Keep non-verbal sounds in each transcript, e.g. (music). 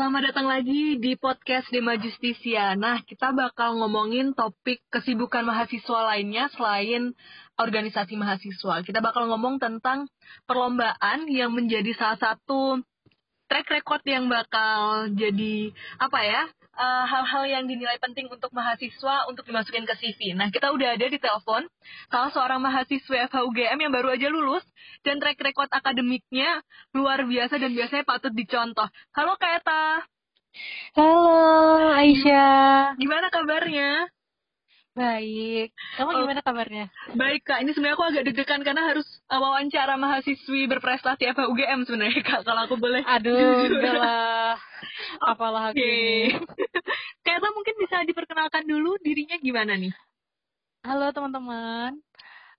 Selamat datang lagi di podcast Dema Justisia. Nah, kita bakal ngomongin topik kesibukan mahasiswa lainnya selain organisasi mahasiswa. Kita bakal ngomong tentang perlombaan yang menjadi salah satu track record yang bakal jadi apa ya uh, hal-hal yang dinilai penting untuk mahasiswa untuk dimasukin ke CV. Nah, kita udah ada di telepon salah seorang mahasiswa FHUGM yang baru aja lulus dan track record akademiknya luar biasa dan biasanya patut dicontoh. Halo Kak Eta. Halo Aisyah. Gimana kabarnya? Baik. Kamu oh. gimana kabarnya? Baik kak. Ini sebenarnya aku agak deg-degan karena harus uh, wawancara mahasiswi berprestasi FHUGM sebenarnya (laughs) kak. Kalau aku boleh. Aduh, enggak lah. (laughs) Apalah aku okay. (laughs) Kayaknya mungkin bisa diperkenalkan dulu dirinya gimana nih? Halo teman-teman.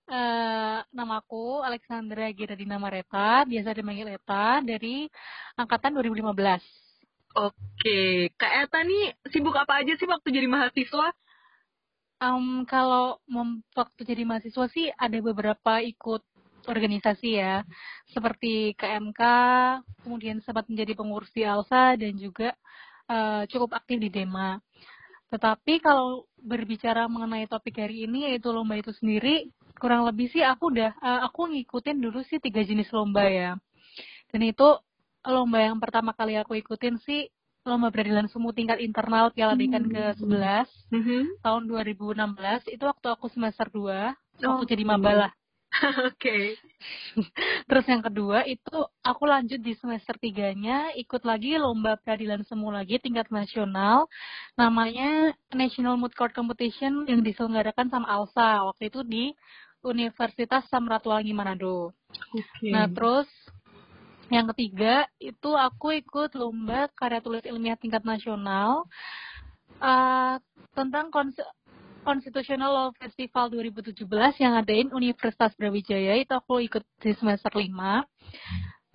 Uh, nama aku Alexandra Giradina Mareta, biasa dipanggil Eta, dari angkatan 2015. Oke, Kak Eta nih sibuk apa aja sih waktu jadi mahasiswa? Um, kalau waktu jadi mahasiswa sih ada beberapa ikut organisasi ya, seperti KMK, kemudian sempat menjadi pengurus di ALSA dan juga uh, cukup aktif di DEMA. Tetapi kalau berbicara mengenai topik hari ini yaitu lomba itu sendiri, kurang lebih sih aku udah uh, aku ngikutin dulu sih tiga jenis lomba ya. Dan itu lomba yang pertama kali aku ikutin sih lomba peradilan semu tingkat internal Piala Dekan ke-11 mm -hmm. tahun 2016 itu waktu aku semester 2 oh. waktu jadi maba lah. (laughs) Oke. okay. (laughs) Terus yang kedua itu aku lanjut di semester tiganya ikut lagi lomba peradilan semu lagi tingkat nasional namanya National Moot Court Competition yang diselenggarakan sama ALSA waktu itu di Universitas Samratulangi Manado. Okay. Nah terus yang ketiga itu aku ikut lomba karya tulis ilmiah tingkat nasional uh, tentang kons Constitutional Law Festival 2017 yang adain Universitas Brawijaya itu aku ikut di semester 5.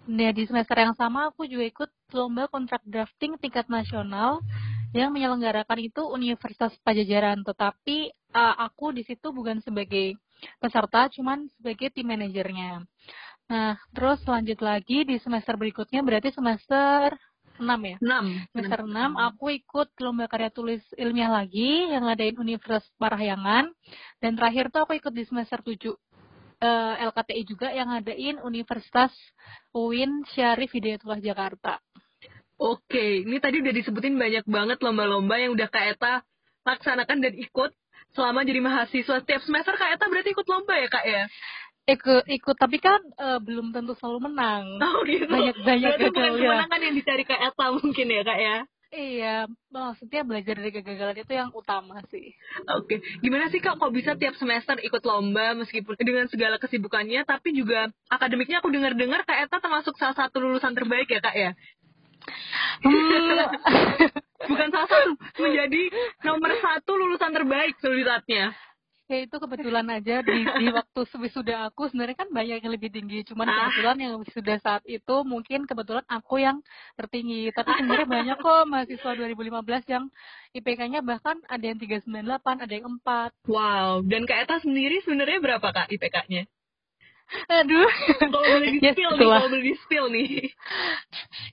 Nah, di semester yang sama aku juga ikut lomba kontrak drafting tingkat nasional yang menyelenggarakan itu Universitas Pajajaran, tetapi uh, aku di situ bukan sebagai peserta, cuman sebagai tim manajernya. Nah, terus lanjut lagi di semester berikutnya berarti semester 6 ya? 6. Semester 6 aku ikut lomba karya tulis ilmiah lagi yang ngadain Universitas Parahyangan dan terakhir tuh aku ikut di semester 7 uh, LKTI juga yang ngadain Universitas UIN Syarif Hidayatullah Jakarta. Oke, ini tadi udah disebutin banyak banget lomba-lomba yang udah Kak Eta laksanakan dan ikut selama jadi mahasiswa. Setiap semester Kak Eta berarti ikut lomba ya Kak ya? Ikut ikut tapi kan uh, belum tentu selalu menang oh, gitu. banyak banyak gagal bukan ya. kemenangan yang dicari ke Eta mungkin ya kak ya Iya, maksudnya belajar dari kegagalan itu yang utama sih. Oke, gimana sih kak kok bisa tiap semester ikut lomba meskipun dengan segala kesibukannya, tapi juga akademiknya aku dengar-dengar kak Eta termasuk salah satu lulusan terbaik ya kak ya? Hmm. (laughs) Bukan salah satu, menjadi nomor satu lulusan terbaik suratnya ya itu kebetulan aja di, di waktu wisuda aku sebenarnya kan banyak yang lebih tinggi cuman ah. kebetulan yang sudah saat itu mungkin kebetulan aku yang tertinggi tapi sebenarnya (laughs) banyak kok mahasiswa 2015 yang IPK-nya bahkan ada yang 398 ada yang 4 wow dan Kak Eta sendiri sebenarnya berapa Kak IPK-nya Aduh. Kalau boleh di (laughs) spill ya, nih, kalau boleh di spill nih.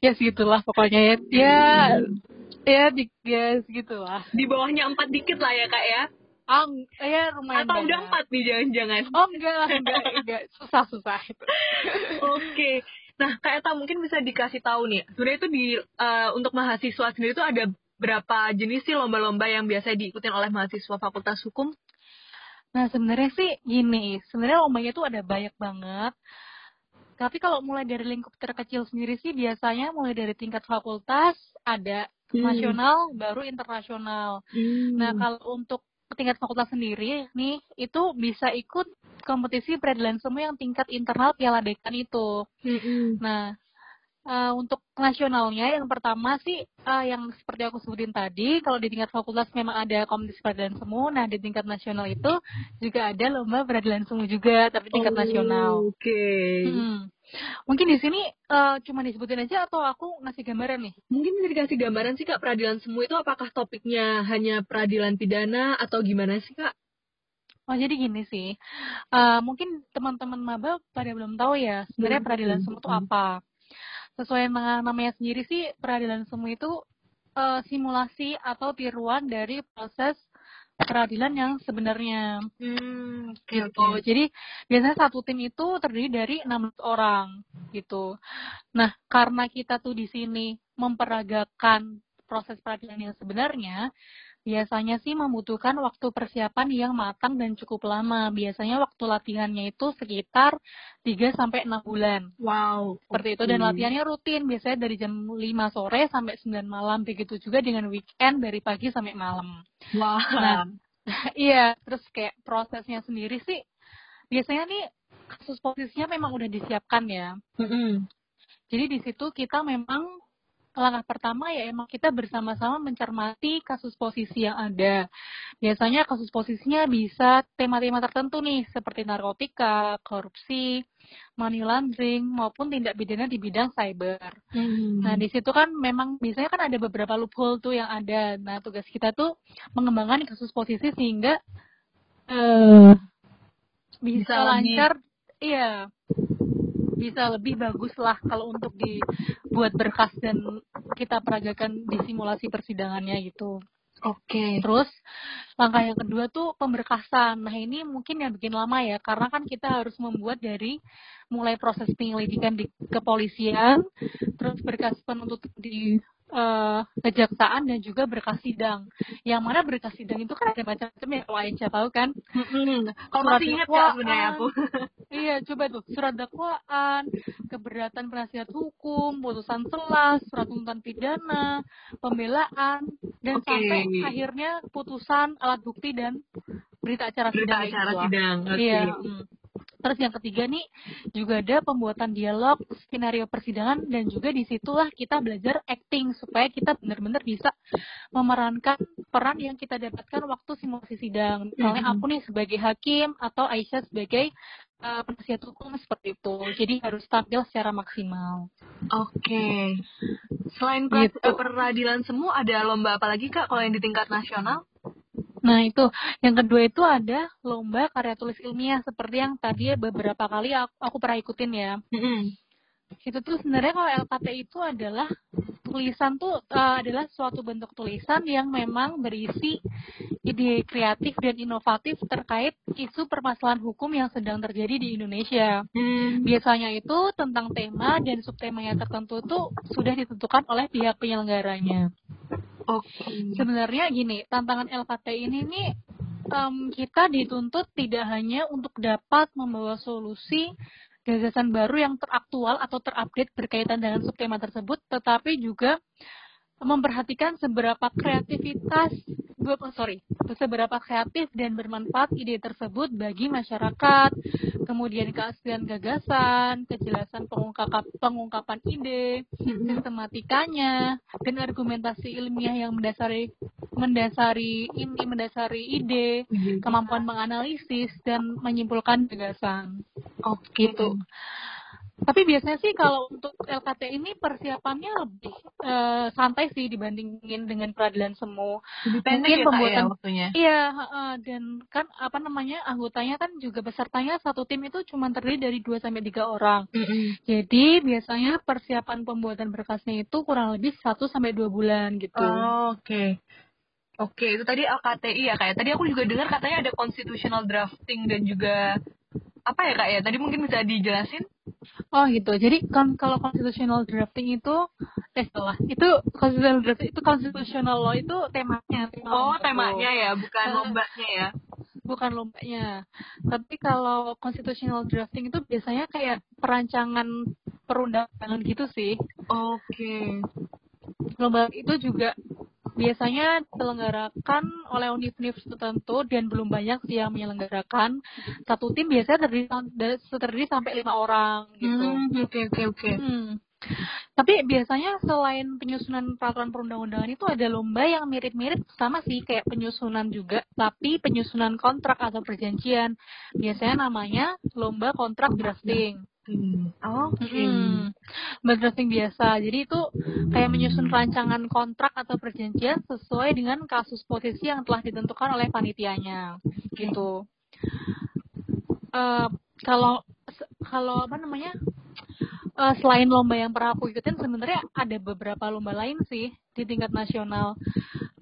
ya segitulah pokoknya ya. Ya, ya, di, ya segitulah. Di bawahnya empat dikit lah ya kak ya. Oh, ya lumayan Atau udah empat nih jangan-jangan. Oh enggak lah, enggak, (laughs) enggak. Susah-susah itu. Oke. Okay. Nah, Kak Eta mungkin bisa dikasih tahu nih. Sebenarnya itu di uh, untuk mahasiswa sendiri itu ada berapa jenis sih lomba-lomba yang biasa diikutin oleh mahasiswa Fakultas Hukum? Nah, sebenarnya sih gini, sebenarnya lombanya itu ada banyak banget. Tapi kalau mulai dari lingkup terkecil sendiri sih biasanya mulai dari tingkat fakultas ada hmm. nasional baru internasional. Hmm. Nah, kalau untuk tingkat fakultas sendiri nih itu bisa ikut kompetisi peradilan semua yang tingkat internal piala dekan itu. Mm-hmm. Nah, uh, untuk nasionalnya yang pertama sih uh, yang seperti aku sebutin tadi, kalau di tingkat fakultas memang ada kompetisi peradilan semu, nah di tingkat nasional itu juga ada lomba peradilan semu juga tapi tingkat oh, nasional. Oke. Okay. Hmm. Mungkin di sini uh, cuma disebutin aja atau aku ngasih gambaran nih? Mungkin bisa dikasih gambaran sih Kak, peradilan semu itu apakah topiknya hanya peradilan pidana atau gimana sih Kak? Oh jadi gini sih, uh, mungkin teman-teman maba pada belum tahu ya sebenarnya peradilan semu itu apa. Sesuai namanya sendiri sih peradilan semu itu uh, simulasi atau tiruan dari proses peradilan yang sebenarnya. Hmm, gitu. Okay. Jadi biasanya satu tim itu terdiri dari 16 orang gitu. Nah, karena kita tuh di sini memperagakan proses peradilan yang sebenarnya, biasanya sih membutuhkan waktu persiapan yang matang dan cukup lama. Biasanya waktu latihannya itu sekitar 3 sampai 6 bulan. Wow. Seperti okay. itu dan latihannya rutin, biasanya dari jam 5 sore sampai 9 malam. Begitu juga dengan weekend dari pagi sampai malam. Wow. Nah, (laughs) iya, terus kayak prosesnya sendiri sih biasanya nih kasus posisinya memang udah disiapkan ya. Mm -hmm. Jadi di situ kita memang langkah pertama ya emang kita bersama-sama mencermati kasus posisi yang ada. Biasanya kasus posisinya bisa tema-tema tertentu nih, seperti narkotika, korupsi, money laundering, maupun tindak pidana di bidang cyber. Hmm. Nah, di situ kan memang biasanya kan ada beberapa loophole tuh yang ada. Nah, tugas kita tuh mengembangkan kasus posisi sehingga uh, bisa, bisa lancar, iya bisa lebih bagus lah kalau untuk dibuat berkas dan kita peragakan di simulasi persidangannya gitu. Oke. Okay. Terus langkah yang kedua tuh pemberkasan. Nah ini mungkin yang bikin lama ya, karena kan kita harus membuat dari mulai proses penyelidikan di kepolisian, terus berkas penuntut di uh, kejaksaan dan juga berkas sidang. Yang mana berkas sidang itu kan ada macam-macam ya, kalau Aisyah tahu kan. Hmm, kalau masih ingat ya sebenarnya aku. Iya, coba tuh surat dakwaan, keberatan penasihat hukum, putusan selas, surat tuntutan pidana, pembelaan, dan okay. sampai akhirnya putusan alat bukti dan berita acara berita sidang. Berita acara sidang. Okay. Iya. Hmm. Terus yang ketiga nih juga ada pembuatan dialog, skenario persidangan dan juga di situlah kita belajar acting supaya kita benar-benar bisa memerankan peran yang kita dapatkan waktu simulasi sidang. Misalnya aku nih sebagai hakim atau Aisyah sebagai uh, penasihat hukum seperti itu. Jadi harus tampil secara maksimal. Oke. Okay. Selain gitu. peradilan semua ada lomba apa lagi kak kalau yang di tingkat nasional? Nah itu, yang kedua itu ada lomba karya tulis ilmiah seperti yang tadi beberapa kali aku, aku pernah ikutin ya. Mm-hmm. Itu tuh sebenarnya kalau LKT itu adalah tulisan tuh uh, adalah suatu bentuk tulisan yang memang berisi ide kreatif dan inovatif terkait isu permasalahan hukum yang sedang terjadi di Indonesia. Hmm. Biasanya itu tentang tema dan subtema yang tertentu tuh sudah ditentukan oleh pihak penyelenggaranya. Oke. Okay. Sebenarnya gini, tantangan LKT ini nih um, kita dituntut tidak hanya untuk dapat membawa solusi gagasan baru yang teraktual atau terupdate berkaitan dengan subtema tersebut, tetapi juga memperhatikan seberapa kreativitas sorry, seberapa kreatif dan bermanfaat ide tersebut bagi masyarakat, kemudian keaslian gagasan, kejelasan pengungkapan, pengungkapan ide, sistematikanya, dan argumentasi ilmiah yang mendasari mendasari ini mendasari ide, kemampuan menganalisis dan menyimpulkan gagasan. Oh, gitu. Tapi biasanya sih kalau untuk LKT ini persiapannya lebih uh, santai sih dibandingin dengan peradilan semu. Mungkin ya, pembuatan ya, waktunya. Iya, uh, dan kan apa namanya anggotanya kan juga pesertanya satu tim itu cuma terdiri dari 2 sampai tiga orang. Mm -hmm. Jadi biasanya persiapan pembuatan berkasnya itu kurang lebih 1 sampai dua bulan gitu. Oh, oke. Okay. Oke, itu tadi LKTI ya kayak. Ya. Tadi aku juga dengar katanya ada constitutional drafting dan juga apa ya kak ya? Tadi mungkin bisa dijelasin? Oh gitu. Jadi kan kalau constitutional drafting itu eh salah. Itu constitutional drafting itu constitutional law itu temanya. Tema oh, temanya ya, bukan uh, lombanya ya. Bukan lombanya. Tapi kalau constitutional drafting itu biasanya kayak perancangan perundangan gitu sih. Oke. Okay. Lomba itu juga biasanya diselenggarakan oleh univ-univ tertentu dan belum banyak sih yang menyelenggarakan. Satu tim biasanya terdiri, terdiri sampai lima orang gitu. Hmm, oke oke oke. Hmm. Tapi biasanya selain penyusunan peraturan perundang-undangan itu ada lomba yang mirip-mirip sama sih kayak penyusunan juga, tapi penyusunan kontrak atau perjanjian. Biasanya namanya lomba kontrak drafting. Hmm. Oh, Oke. Okay. Hmm. Drafting biasa. Jadi itu kayak menyusun rancangan kontrak atau perjanjian sesuai dengan kasus posisi yang telah ditentukan oleh panitianya. Gitu. Uh, kalau kalau apa namanya uh, selain lomba yang pernah aku ikutin sebenarnya ada beberapa lomba lain sih di tingkat nasional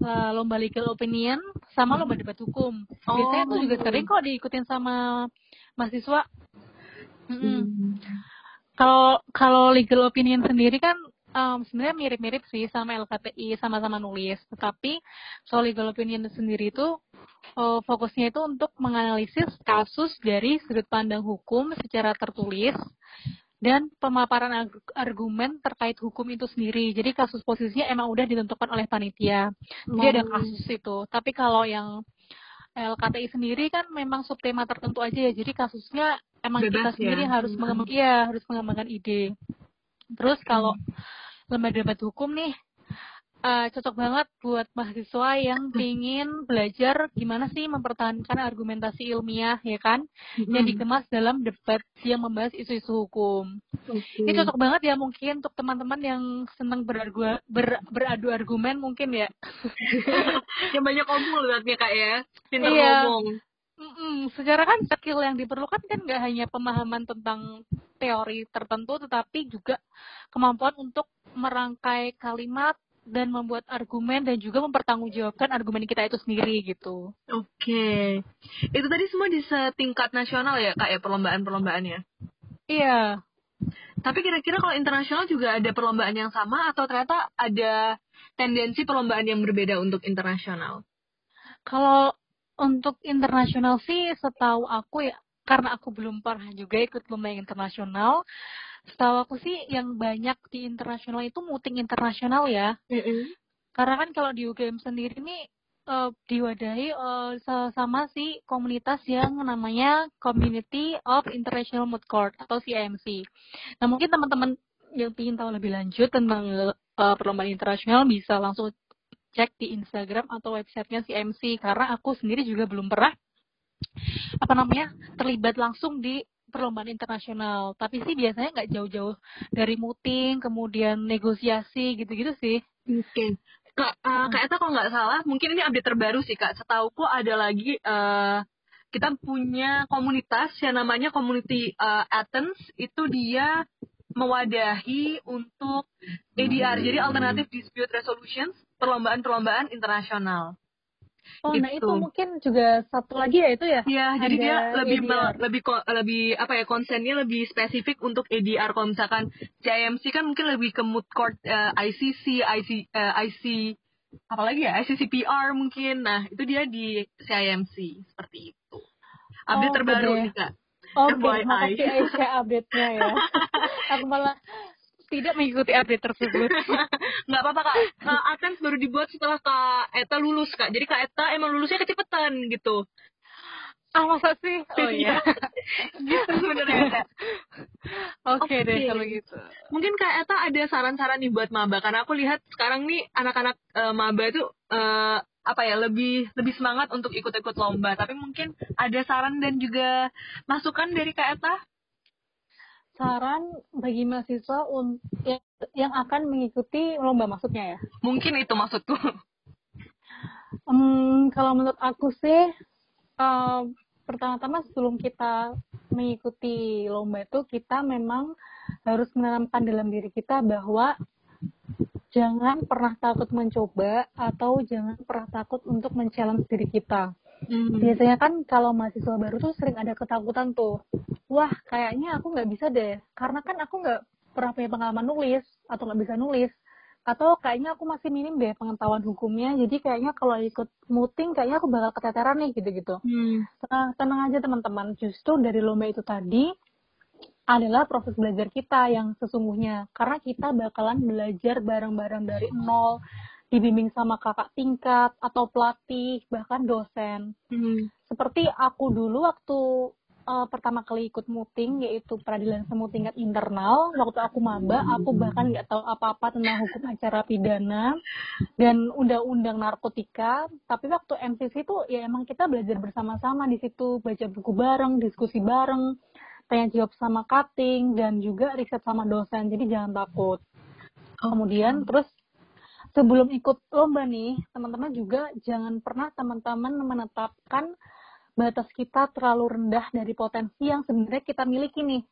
uh, lomba legal opinion sama lomba debat hukum oh. biasanya tuh juga sering kok diikutin sama mahasiswa. Kalau mm. kalau legal opinion sendiri kan um, sebenarnya mirip-mirip sih sama LKTI sama-sama nulis tetapi soal legal opinion sendiri itu uh, fokusnya itu untuk menganalisis kasus dari sudut pandang hukum secara tertulis dan pemaparan argumen terkait hukum itu sendiri. Jadi kasus posisinya emang udah ditentukan oleh panitia. Jadi ada oh. kasus itu. Tapi kalau yang LKTI sendiri kan memang subtema tertentu aja ya. Jadi kasusnya emang Bebas kita ya? sendiri harus hmm. mengembangkan iya, harus mengembangkan ide. Terus kalau hmm. lembaga debat hukum nih uh, cocok banget buat mahasiswa yang ingin belajar gimana sih mempertahankan argumentasi ilmiah ya kan mm-hmm. yang dikemas dalam debat yang membahas isu-isu hukum. Okay. Ini cocok banget ya mungkin untuk teman-teman yang senang berargu ber, beradu argumen mungkin ya. (laughs) yang banyak ngomong berarti kak ya, pintar iya. ngomong. Mm-mm. Secara kan skill yang diperlukan kan nggak hanya pemahaman tentang teori tertentu, tetapi juga kemampuan untuk merangkai kalimat dan membuat argumen dan juga mempertanggungjawabkan argumen kita itu sendiri gitu. Oke, okay. itu tadi semua di setingkat nasional ya kak ya perlombaan-perlombaannya? Iya. Tapi kira-kira kalau internasional juga ada perlombaan yang sama atau ternyata ada tendensi perlombaan yang berbeda untuk internasional? Kalau untuk internasional sih setahu aku ya karena aku belum pernah juga ikut lomba yang internasional setahu aku sih yang banyak di internasional itu muting internasional ya. Mm-hmm. Karena kan kalau di UGM sendiri ini uh, diwadahi uh, sama si komunitas yang namanya Community of International Moot Court atau CIMC. Nah mungkin teman-teman yang ingin tahu lebih lanjut tentang uh, perlombaan internasional bisa langsung cek di Instagram atau websitenya CMC karena aku sendiri juga belum pernah apa namanya terlibat langsung di perlombaan internasional. Tapi sih biasanya nggak jauh-jauh dari muting, kemudian negosiasi gitu-gitu sih. Oke. Okay. Kak, uh, Kak Eta kalau nggak salah, mungkin ini update terbaru sih Kak. Setauku ada lagi uh, kita punya komunitas yang namanya Community uh, Athens. Itu dia mewadahi untuk ADR, jadi Alternative Dispute Resolutions, perlombaan-perlombaan internasional. Oh, gitu. nah itu mungkin juga satu lagi ya itu ya? Iya, jadi dia lebih ADR. lebih lebih apa ya konsennya lebih spesifik untuk ADR. Kalau misalkan CIMC kan mungkin lebih ke mood court uh, ICC, IC, uh, IC apalagi ya ICCPR mungkin. Nah itu dia di CIMC seperti itu. Update oh, terbaru nih kak. Oh, okay. makasih Aisyah update-nya ya. (laughs) Aku malah tidak mengikuti update tersebut. (laughs) Nggak apa-apa kak. Uh, Atens baru dibuat setelah kak Eta lulus kak. Jadi kak Eta emang lulusnya kecepetan gitu. Ah masa sih? Oh iya. (laughs) gitu sebenarnya Oke okay, okay. deh kalau gitu. Mungkin kak Eta ada saran-saran nih buat maba karena aku lihat sekarang nih anak-anak uh, maba itu uh, apa ya lebih lebih semangat untuk ikut-ikut lomba. Tapi mungkin ada saran dan juga masukan dari kak Eta? saran bagi mahasiswa yang, yang akan mengikuti lomba maksudnya ya? Mungkin itu maksudku. (laughs) Um, kalau menurut aku sih, uh, pertama-tama sebelum kita mengikuti lomba itu, kita memang harus menanamkan dalam diri kita bahwa jangan pernah takut mencoba atau jangan pernah takut untuk men-challenge diri kita. Hmm. Biasanya kan kalau mahasiswa baru tuh sering ada ketakutan tuh. Wah, kayaknya aku nggak bisa deh. Karena kan aku nggak pernah punya pengalaman nulis atau nggak bisa nulis. Atau kayaknya aku masih minim deh pengetahuan hukumnya. Jadi kayaknya kalau ikut muting kayaknya aku bakal keteteran nih gitu-gitu. Hmm. Tenang, tenang aja teman-teman. Justru dari lomba itu tadi adalah proses belajar kita yang sesungguhnya. Karena kita bakalan belajar bareng-bareng dari nol dibimbing sama kakak tingkat atau pelatih bahkan dosen hmm. seperti aku dulu waktu uh, pertama kali ikut muting yaitu peradilan semu tingkat internal waktu aku maba aku bahkan nggak tahu apa-apa tentang hukum acara pidana dan undang-undang narkotika tapi waktu MCC itu ya emang kita belajar bersama-sama di situ baca buku bareng diskusi bareng tanya jawab sama cutting dan juga riset sama dosen jadi jangan takut kemudian terus sebelum ikut lomba nih, teman-teman juga jangan pernah teman-teman menetapkan batas kita terlalu rendah dari potensi yang sebenarnya kita miliki nih.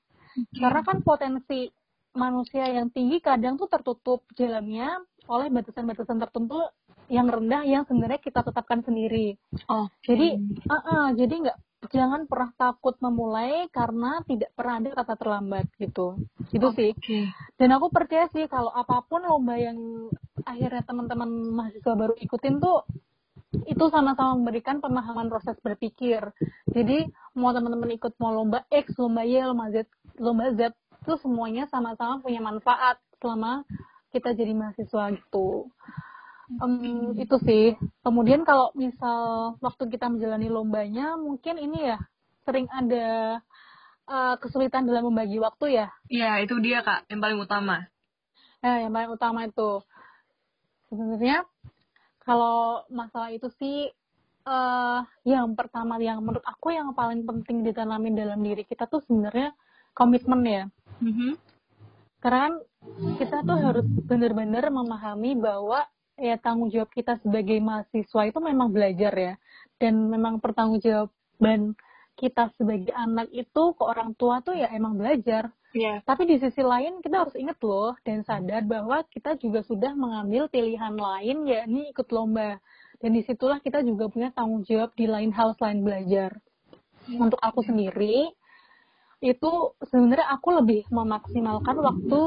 Karena kan potensi manusia yang tinggi kadang tuh tertutup jalannya oleh batasan-batasan tertentu yang rendah yang sebenarnya kita tetapkan sendiri. Oh. Jadi, uh -uh, jadi nggak jangan pernah takut memulai karena tidak pernah ada kata terlambat gitu. Itu oh, sih. Okay. Dan aku percaya sih kalau apa pun lomba yang akhirnya teman-teman mahasiswa baru ikutin tuh itu sama-sama memberikan pemahaman proses berpikir. Jadi mau teman-teman ikut mau lomba X, lomba Y, lomba Z, lomba Z itu semuanya sama-sama punya manfaat selama kita jadi mahasiswa gitu. Um, itu sih. Kemudian kalau misal waktu kita menjalani lombanya, mungkin ini ya sering ada uh, kesulitan dalam membagi waktu ya. Iya, itu dia kak, yang paling utama. Nah, yang paling utama itu sebenarnya kalau masalah itu sih uh, yang pertama yang menurut aku yang paling penting ditanamin dalam diri kita tuh sebenarnya komitmen ya. Mm -hmm. Karena kan kita tuh harus benar-benar memahami bahwa ya tanggung jawab kita sebagai mahasiswa itu memang belajar ya dan memang pertanggungjawaban kita sebagai anak itu ke orang tua tuh ya emang belajar. Yeah. Tapi di sisi lain kita harus ingat loh dan sadar bahwa kita juga sudah mengambil pilihan lain yakni ikut lomba. Dan di situlah kita juga punya tanggung jawab di lain hal selain belajar. Untuk aku sendiri, itu sebenarnya aku lebih memaksimalkan waktu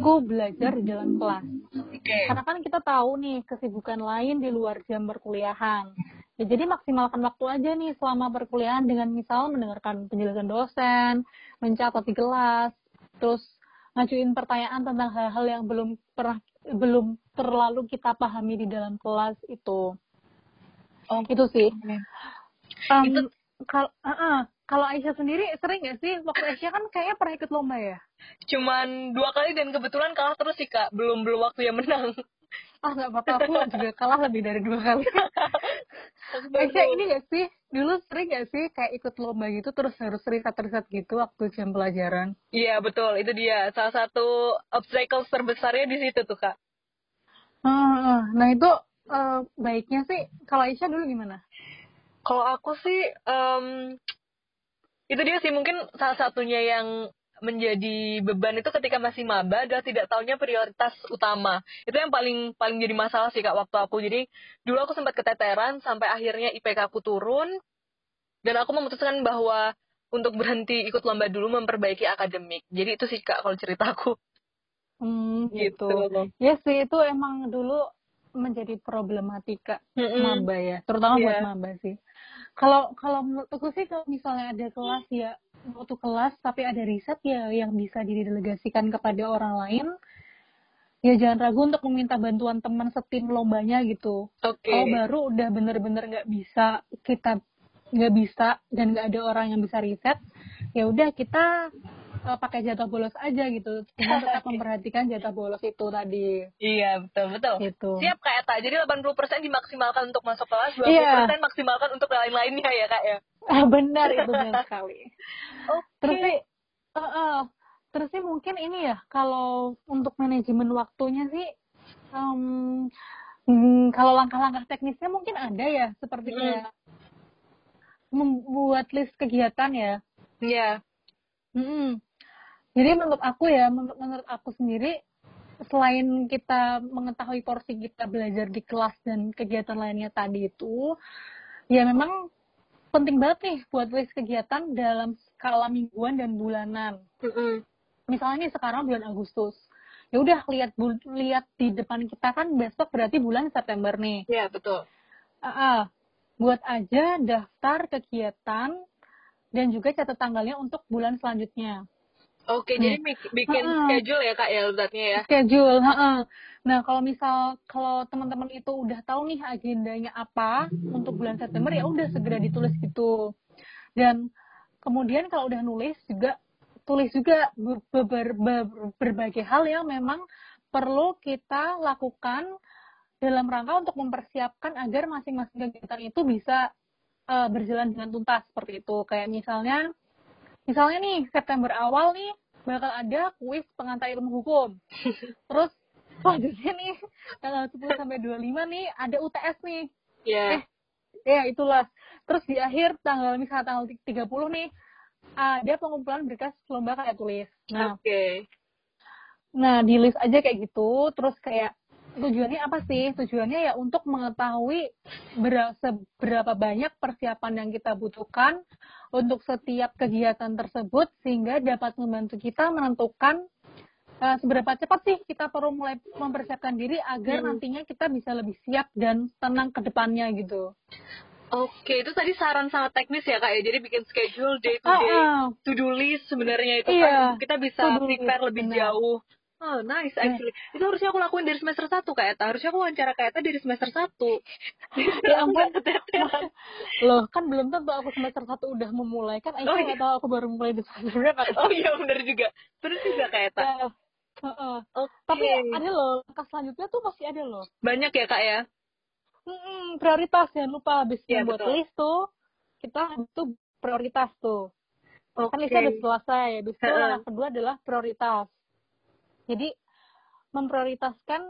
ku belajar di dalam kelas. Okay. Karena kan kita tahu nih kesibukan lain di luar jam perkuliahan. Ya, jadi maksimalkan waktu aja nih selama perkuliahan dengan misal mendengarkan penjelasan dosen, mencatat di kelas, terus ngajuin pertanyaan tentang hal-hal yang belum pernah belum terlalu kita pahami di dalam kelas itu. Oh, itu sih. Okay. Um, itu kalau uh -uh, kalau Aisyah sendiri sering gak sih waktu Aisyah kan kayaknya pernah ikut lomba ya? Cuman dua kali dan kebetulan kalah terus sih kak, belum belum waktu yang menang. Ah nggak apa-apa, aku juga kalah lebih dari dua kali. (laughs) Aisyah ini gak sih dulu sering gak sih kayak ikut lomba gitu terus harus riset-riset gitu waktu jam pelajaran? Iya betul, itu dia salah satu obstacle terbesarnya di situ tuh kak. Hmm, nah itu uh, baiknya sih kalau Aisyah dulu gimana? Kalau aku sih um, itu dia sih mungkin salah satunya yang menjadi beban itu ketika masih maba adalah tidak tahunya prioritas utama. Itu yang paling paling jadi masalah sih Kak waktu aku. Jadi dulu aku sempat keteteran sampai akhirnya IPK aku turun dan aku memutuskan bahwa untuk berhenti ikut lomba dulu memperbaiki akademik. Jadi itu sih Kak kalau ceritaku. Hmm, gitu. gitu. Ya sih itu emang dulu menjadi problematika mm -hmm. maba ya, terutama yeah. buat iya. maba sih kalau kalau menurut aku sih kalau misalnya ada kelas ya waktu kelas tapi ada riset ya yang bisa didelegasikan kepada orang lain ya jangan ragu untuk meminta bantuan teman setim lombanya gitu. Oke. Okay. Kalau baru udah bener-bener nggak -bener bisa kita nggak bisa dan nggak ada orang yang bisa riset, ya udah kita uh, pakai jatah bolos aja gitu. Cuma (laughs) tetap memperhatikan jatah bolos itu tadi. Iya, betul betul. Gitu. Siap Kak Eta. Jadi 80% dimaksimalkan untuk masuk kelas, 20% iya. maksimalkan untuk lain-lainnya ya Kak ya. (laughs) Ah, benar itu benar (laughs) sekali. Okay. Terus sih uh, uh, terus sih mungkin ini ya kalau untuk manajemen waktunya sih um, hmm, kalau langkah-langkah teknisnya mungkin ada ya seperti hmm. kayak membuat list kegiatan ya. Iya. Yeah. Hmm. Jadi menurut aku ya, menurut, menurut aku sendiri, selain kita mengetahui porsi kita belajar di kelas dan kegiatan lainnya tadi itu, ya memang penting banget nih buat list kegiatan dalam skala mingguan dan bulanan. Mm -hmm. Misalnya nih sekarang bulan Agustus, ya udah lihat lihat di depan kita kan besok berarti bulan September nih. Iya betul. Uh -uh. Buat aja daftar kegiatan dan juga catat tanggalnya untuk bulan selanjutnya. Oke, hmm. jadi bikin uh, schedule ya kak ya berarti ya? Schedule, uh, Nah kalau misal kalau teman-teman itu udah tahu nih agendanya apa untuk bulan September ya udah segera ditulis gitu. Dan kemudian kalau udah nulis juga tulis juga ber ber ber berbagai hal yang memang perlu kita lakukan dalam rangka untuk mempersiapkan agar masing-masing kegiatan itu bisa uh, berjalan dengan tuntas seperti itu. Kayak misalnya misalnya nih September awal nih bakal ada kuis pengantar ilmu hukum. (laughs) Terus selanjutnya nih tanggal 10 sampai 25 nih ada UTS nih. Iya. Yeah. Eh, ya itulah. Terus di akhir tanggal misalnya tanggal 30 nih ada pengumpulan berkas lomba kayak tulis. Nah, Oke. Okay. Nah, di list aja kayak gitu, terus kayak tujuannya apa sih? Tujuannya ya untuk mengetahui seberapa banyak persiapan yang kita butuhkan untuk setiap kegiatan tersebut sehingga dapat membantu kita menentukan uh, seberapa cepat sih kita perlu mulai mempersiapkan diri agar hmm. nantinya kita bisa lebih siap dan tenang ke depannya gitu. Oke, itu tadi saran sangat teknis ya kak ya. Jadi bikin schedule day to day, uh, uh. to do list sebenarnya itu iya, kan kita bisa prepare lebih benar. jauh Oh, nice nah. actually. Nah. Itu harusnya aku lakuin dari semester satu kayak Harusnya aku wawancara kayak dari semester satu. (laughs) ya ampun. (laughs) (laughs) Loh, kan belum tentu aku semester satu udah memulai. Kan Aisyah oh, iya. tahu aku baru mulai di semester berapa. Oh iya, benar juga. Terus juga kayak Ya. Uh, uh. Okay. Tapi ada loh, kelas selanjutnya tuh masih ada loh. Banyak ya, Kak ya? Hmm, prioritas jangan lupa habis ya, buat betul. list tuh kita itu prioritas tuh. Okay. Kan listnya udah selesai, habis itu yang kedua adalah prioritas jadi memprioritaskan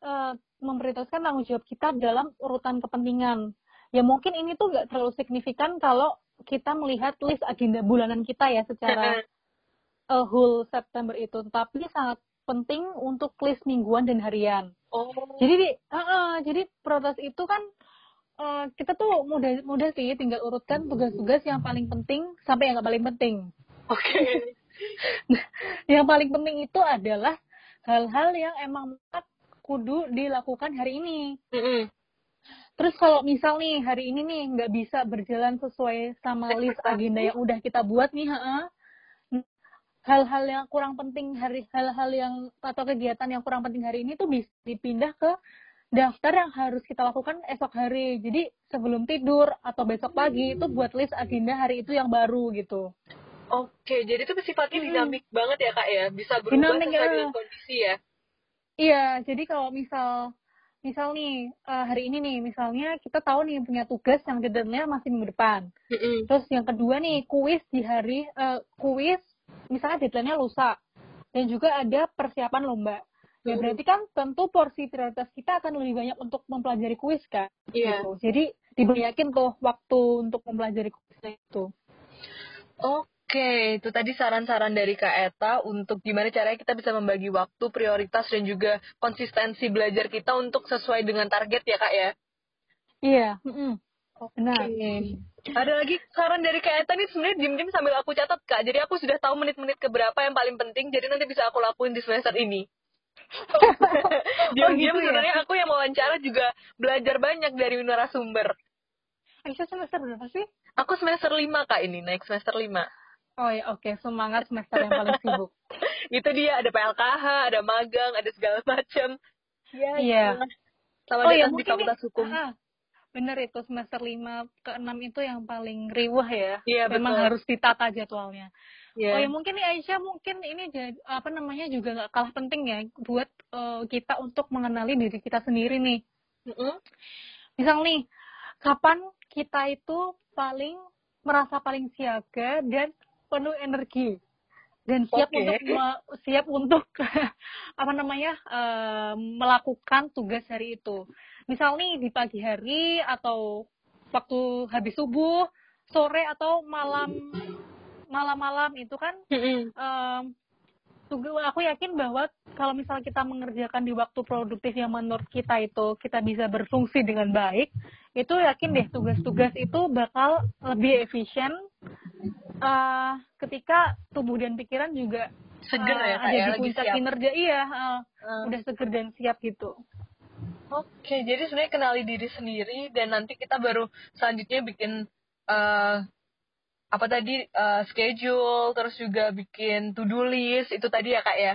uh, memprioritaskan tanggung jawab kita dalam urutan kepentingan. Ya mungkin ini tuh nggak terlalu signifikan kalau kita melihat list agenda bulanan kita ya secara uh, whole September itu, tapi sangat penting untuk list mingguan dan harian. Oh. Jadi uh, uh, jadi proses itu kan uh, kita tuh mudah mudah sih tinggal urutkan tugas-tugas yang paling penting sampai yang nggak paling penting. Oke. Okay. Yang paling penting itu adalah hal-hal yang emang kudu dilakukan hari ini. Mm-hmm. Terus kalau misal nih hari ini nih nggak bisa berjalan sesuai sama list agenda yang udah kita buat nih, ha hal-hal yang kurang penting hari hal-hal yang atau kegiatan yang kurang penting hari ini tuh bisa dipindah ke daftar yang harus kita lakukan esok hari. Jadi sebelum tidur atau besok pagi itu buat list agenda hari itu yang baru gitu. Oke, jadi itu sifatnya hmm. dinamik banget ya kak ya, bisa berubah dinamik, sesuai ya. dengan kondisi ya. Iya, jadi kalau misal misal nih uh, hari ini nih misalnya kita tahu nih punya tugas yang deadline-nya masih minggu depan. Mm-hmm. Terus yang kedua nih kuis di hari uh, kuis misalnya deadline-nya lusa dan juga ada persiapan lomba. Ya berarti kan tentu porsi prioritas kita akan lebih banyak untuk mempelajari kuis kan. Iya. Yeah. Gitu. Jadi dibanyakin tuh waktu untuk mempelajari kuisnya itu. Oh, Oke, itu tadi saran-saran dari Kak Eta untuk gimana caranya kita bisa membagi waktu, prioritas, dan juga konsistensi belajar kita untuk sesuai dengan target ya Kak ya? Iya. Mm. Oke. Okay. Ada lagi saran dari Kak Eta nih sebenarnya diem-diem sambil aku catat Kak. Jadi aku sudah tahu menit-menit keberapa yang paling penting, jadi nanti bisa aku lakuin di semester ini. Diam-diam (laughs) oh, gitu ya? sebenarnya aku yang wawancara juga belajar banyak dari narasumber. Aisyah semester berapa sih? Aku semester lima Kak ini, naik semester lima. Oh ya oke, okay. semangat semester yang paling sibuk. (laughs) itu dia ada PLKH, ada magang, ada segala macam. Iya. Iya. Sama oh, ya, di Fakultas Hukum. Ah, bener itu semester 5 ke 6 itu yang paling riwah ya. Iya, Memang betul. harus ditata jadwalnya. Yeah. Oh ya mungkin nih Aisyah mungkin ini jadi apa namanya juga nggak kalah penting ya buat uh, kita untuk mengenali diri kita sendiri nih. Mm -hmm. Misal nih, kapan kita itu paling merasa paling siaga dan penuh energi dan siap okay. untuk siap untuk (laughs) apa namanya uh, melakukan tugas hari itu. Misal nih di pagi hari atau waktu habis subuh, sore atau malam malam-malam itu kan um, aku yakin bahwa kalau misalnya kita mengerjakan di waktu produktif yang menurut kita itu kita bisa berfungsi dengan baik, itu yakin deh tugas-tugas itu bakal lebih efisien uh, ketika tubuh dan pikiran juga seger uh, ya ada ya, di puncak kinerja iya uh, uh. udah seger dan siap gitu oke jadi sebenarnya kenali diri sendiri dan nanti kita baru selanjutnya bikin uh, apa tadi uh, schedule terus juga bikin to do list itu tadi ya kak ya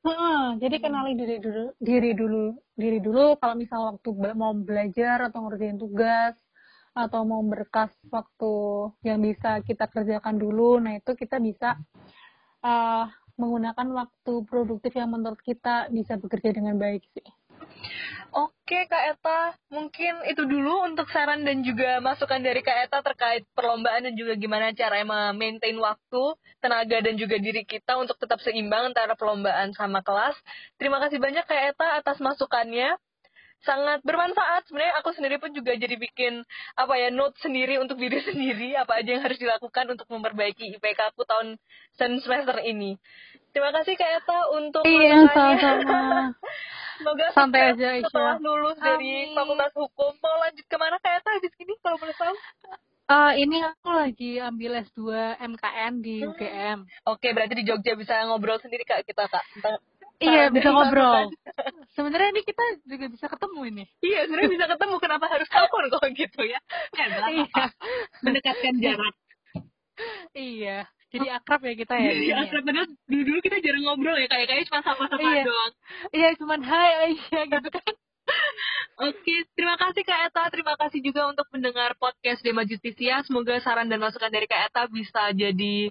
Hmm, jadi kenali diri dulu, diri dulu, diri dulu. Kalau misal waktu mau belajar atau ngerjain tugas, atau mau berkas waktu yang bisa kita kerjakan dulu nah itu kita bisa uh, menggunakan waktu produktif yang menurut kita bisa bekerja dengan baik sih Oke Kak Eta, mungkin itu dulu untuk saran dan juga masukan dari Kak Eta terkait perlombaan dan juga gimana cara maintain waktu, tenaga dan juga diri kita untuk tetap seimbang antara perlombaan sama kelas. Terima kasih banyak Kak Eta atas masukannya sangat bermanfaat sebenarnya aku sendiri pun juga jadi bikin apa ya note sendiri untuk diri (laughs) sendiri apa aja yang harus dilakukan untuk memperbaiki IPK aku tahun semester ini Terima kasih Kak Eta untuk Iya, sama-sama. (laughs) Semoga sukses aja, Aisyah. setelah lulus dari Amin. Fakultas Hukum. Mau lanjut ke mana Kak Eta habis ini kalau boleh tahu? Eh, ini aku lagi ambil S2 MKN di Hmm. UGM. Oke, berarti di Jogja bisa ngobrol sendiri Kak kita Kak. Tentang Iya, bisa ngobrol. masukan. (laughs) Sebenarnya ini kita juga bisa ketemu ini. Iya, sebenarnya bisa ketemu. Kenapa harus telepon kalau gitu ya? Hebat. Iya. Mendekatkan jarak. Iya. Jadi akrab ya kita ya. Jadi jadinya. akrab padahal dulu dulu kita jarang ngobrol ya kayak kayaknya cuma sapa-sapa Iya. doang. Iya, cuman hai Aisyah gitu kan. Oke, terima kasih Kak Eta. Terima kasih juga untuk mendengar podcast Dema Justisia. Semoga saran dan masukan dari Kak Eta bisa jadi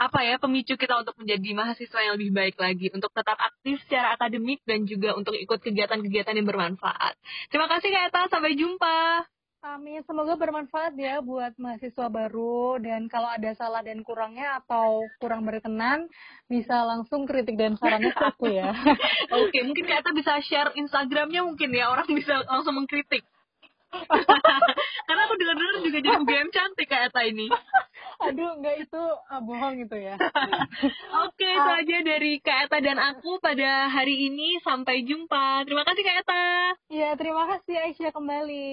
apa ya pemicu kita untuk menjadi mahasiswa yang lebih baik lagi, untuk tetap aktif secara akademik dan juga untuk ikut kegiatan-kegiatan yang bermanfaat. Terima kasih Kak Eta. Sampai jumpa. Amin, semoga bermanfaat ya buat mahasiswa baru dan kalau ada salah dan kurangnya atau kurang berkenan bisa langsung kritik dan sarannya ke aku ya. (laughs) Oke, mungkin Kak Eta bisa share Instagramnya mungkin ya orang bisa langsung mengkritik. (laughs) Karena aku dengar-dengar juga jadi UGM cantik Kak Eta ini. (laughs) Aduh, enggak itu ah, bohong itu ya. Oke, itu aja dari Kak Eta dan aku pada hari ini. Sampai jumpa. Terima kasih Kak Eta. Ya, terima kasih Aisyah kembali.